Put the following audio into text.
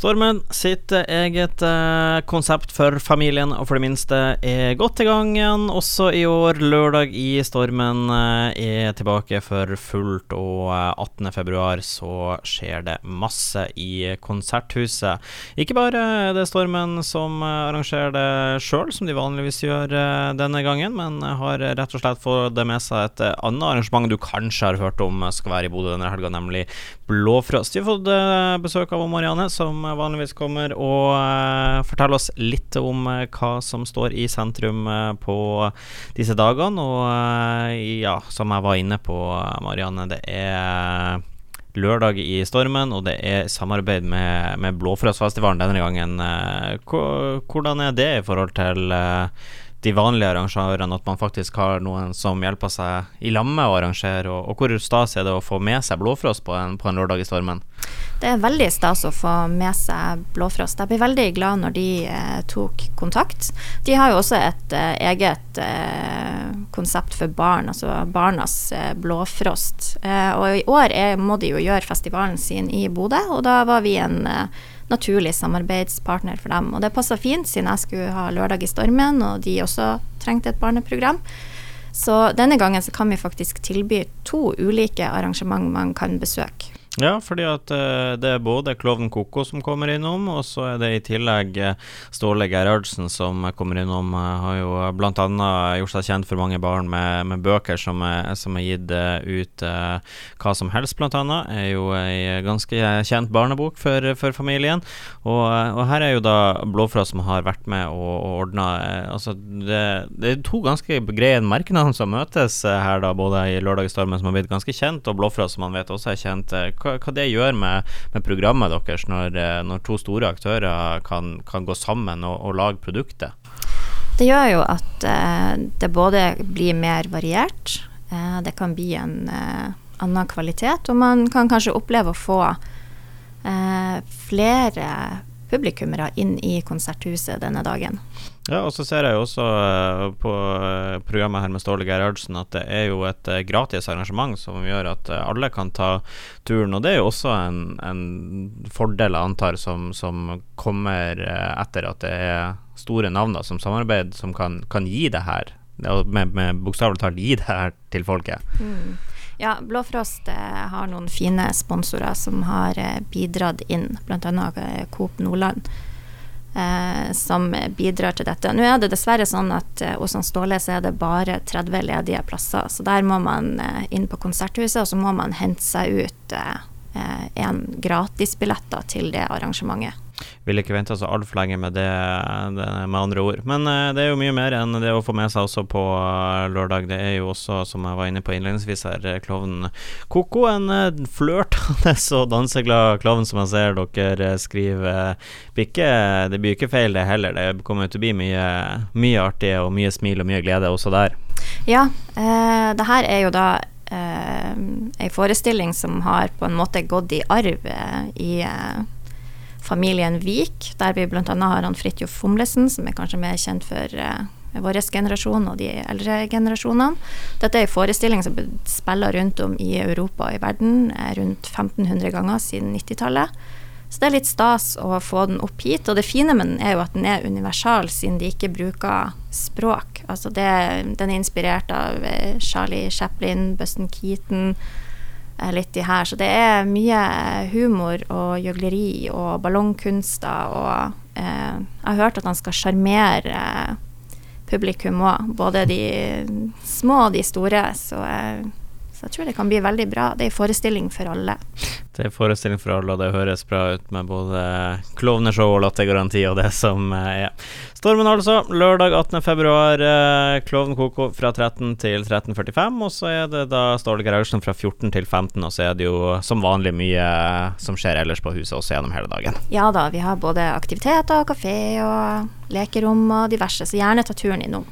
Stormen sitt eget eh, konsept for familien og for det minste er godt i gang igjen også i år. Lørdag i Stormen eh, er tilbake for fullt, og eh, 18.2 så skjer det masse i Konserthuset. Ikke bare er det Stormen som eh, arrangerer det sjøl, som de vanligvis gjør eh, denne gangen, men har rett og slett fått det med seg et eh, annet arrangement du kanskje har hørt om skal være i Bodø denne helga, nemlig Blåfrost. Vi har fått eh, besøk av Marianne, som vanligvis kommer og uh, forteller oss litt om uh, hva som står i sentrum uh, på disse dagene. Og ja, som jeg var inne på, Marianne, det er lørdag i Stormen, og det er samarbeid med, med Blåfrøsfestivalen denne gangen. hvordan er det i forhold til de vanlige arrangørene, at man faktisk har noen som hjelper seg i lammet å arrangere, og, og hvor stas er det å få med seg Blåfrost på på en lørdag i Stormen? Det er veldig stas å få med seg Blåfrost. Jeg ble veldig glad når de eh, tok kontakt. De har jo også et eh, eget eh, konsept for barn, altså Barnas eh, Blåfrost. Eh, og i år er, må de jo gjøre festivalen sin i Bodø, og da var vi en eh, naturlig samarbeidspartner for dem. Og det passa fint, siden jeg skulle ha Lørdag i stormen, og de også trengte et barneprogram. Så denne gangen så kan vi faktisk tilby to ulike arrangement man kan besøke. Ja, fordi at uh, det er både Klovn Koko som kommer innom, og så er det i tillegg uh, Ståle Gerhardsen som kommer innom. Har jo bl.a. gjort seg kjent for mange barn med, med bøker som er, som er gitt ut hva som helst, bl.a. Er jo ei ganske kjent barnebok for, for familien. Og, og, her er jo da Blåfrost som har vært med og, og ordna Altså, det, det, er to ganske greie merkenavn som møtes her, da, både i Lørdagsstormen, som har blitt ganske kjent, og Blåfrost, som man vet også er kjent hva, hva det gjør med, med programmet deres når, eh, når, to store aktører kan, kan gå sammen og, og, lage produktet? Det gjør jo at eh, det både blir mer variert, eh, det kan bli en eh, annen kvalitet, og man kan kanskje oppleve å få eh, flere publikummere inn i Konserthuset denne dagen. Ja, og så ser jeg jo også uh, på uh, programmet her med Ståle Gerhardsen at det er jo et uh, gratis arrangement som gjør at alle kan ta turen. Og det er jo også en, en fordel, jeg antar, som, som kommer etter at det er store navn som samarbeid, som kan, kan gi det her. Med, med bokstavelig talt gi det her til folket. Mm. Ja, Blåfrost har noen fine sponsorer som har bidratt inn, bl.a. Coop Nordland eh, som bidrar til dette. Nå er det dessverre sånn at eh, hos Ståle så er det bare 30 ledige plasser, så der må man eh, inn på Konserthuset, og så må man hente seg ut eh, en gratisbillett til det arrangementet. Vil ikke vente så altfor lenge med det, det, med andre ord. Men uh, det er jo mye mer enn det å få med seg også på uh, lørdag. Det er jo også, som jeg var inne på innledningsvis her, eh, klovnen Koko. En flørtende og danseglad klovn som jeg ser dere skriver. Bikke, det blir ikke feil, det heller. Det kommer til å bli mye, mye artig og mye smil og mye glede også der. Ja, uh, det her er jo da uh, ei forestilling som har på en måte gått i arv i familien Vik, der vi bl.a. har han Fridtjof Fomlesen, som er kanskje mer kjent for uh, vår generasjon og de eldre generasjonene. Dette er en forestilling som spiller rundt om i Europa og i verden uh, rundt 1500 ganger siden 90-tallet. Så det er litt stas å få den opp hit. Og det fine med den er jo at den er universal, siden de ikke bruker språk. Altså det, den er inspirert av eh, Charlie Chaplin, Buston Keaton, Eh, litt i her. Så det er mye humor og gjøgleri og ballongkunster og eh, Jeg har hørt at han skal sjarmere eh, publikum òg, både de små og de store. Så, eh, så, jeg tror det kan bli veldig bra. Det er en forestilling for alle. Det er en forestilling for alle, og det høres bra ut med både klovneshow og lattergaranti og det som eh, er. Stormen altså, lørdag 18.2. Eh, Klovn Koko fra 13 til 13.45. Og så er det da Ståle Gerhardsen fra 14 til 15. Og så er det jo som vanlig mye som skjer ellers på huset også gjennom hele dagen. Ja da, vi har både aktiviteter, kafé og lekerom og diverse, så gjerne ta turen innom.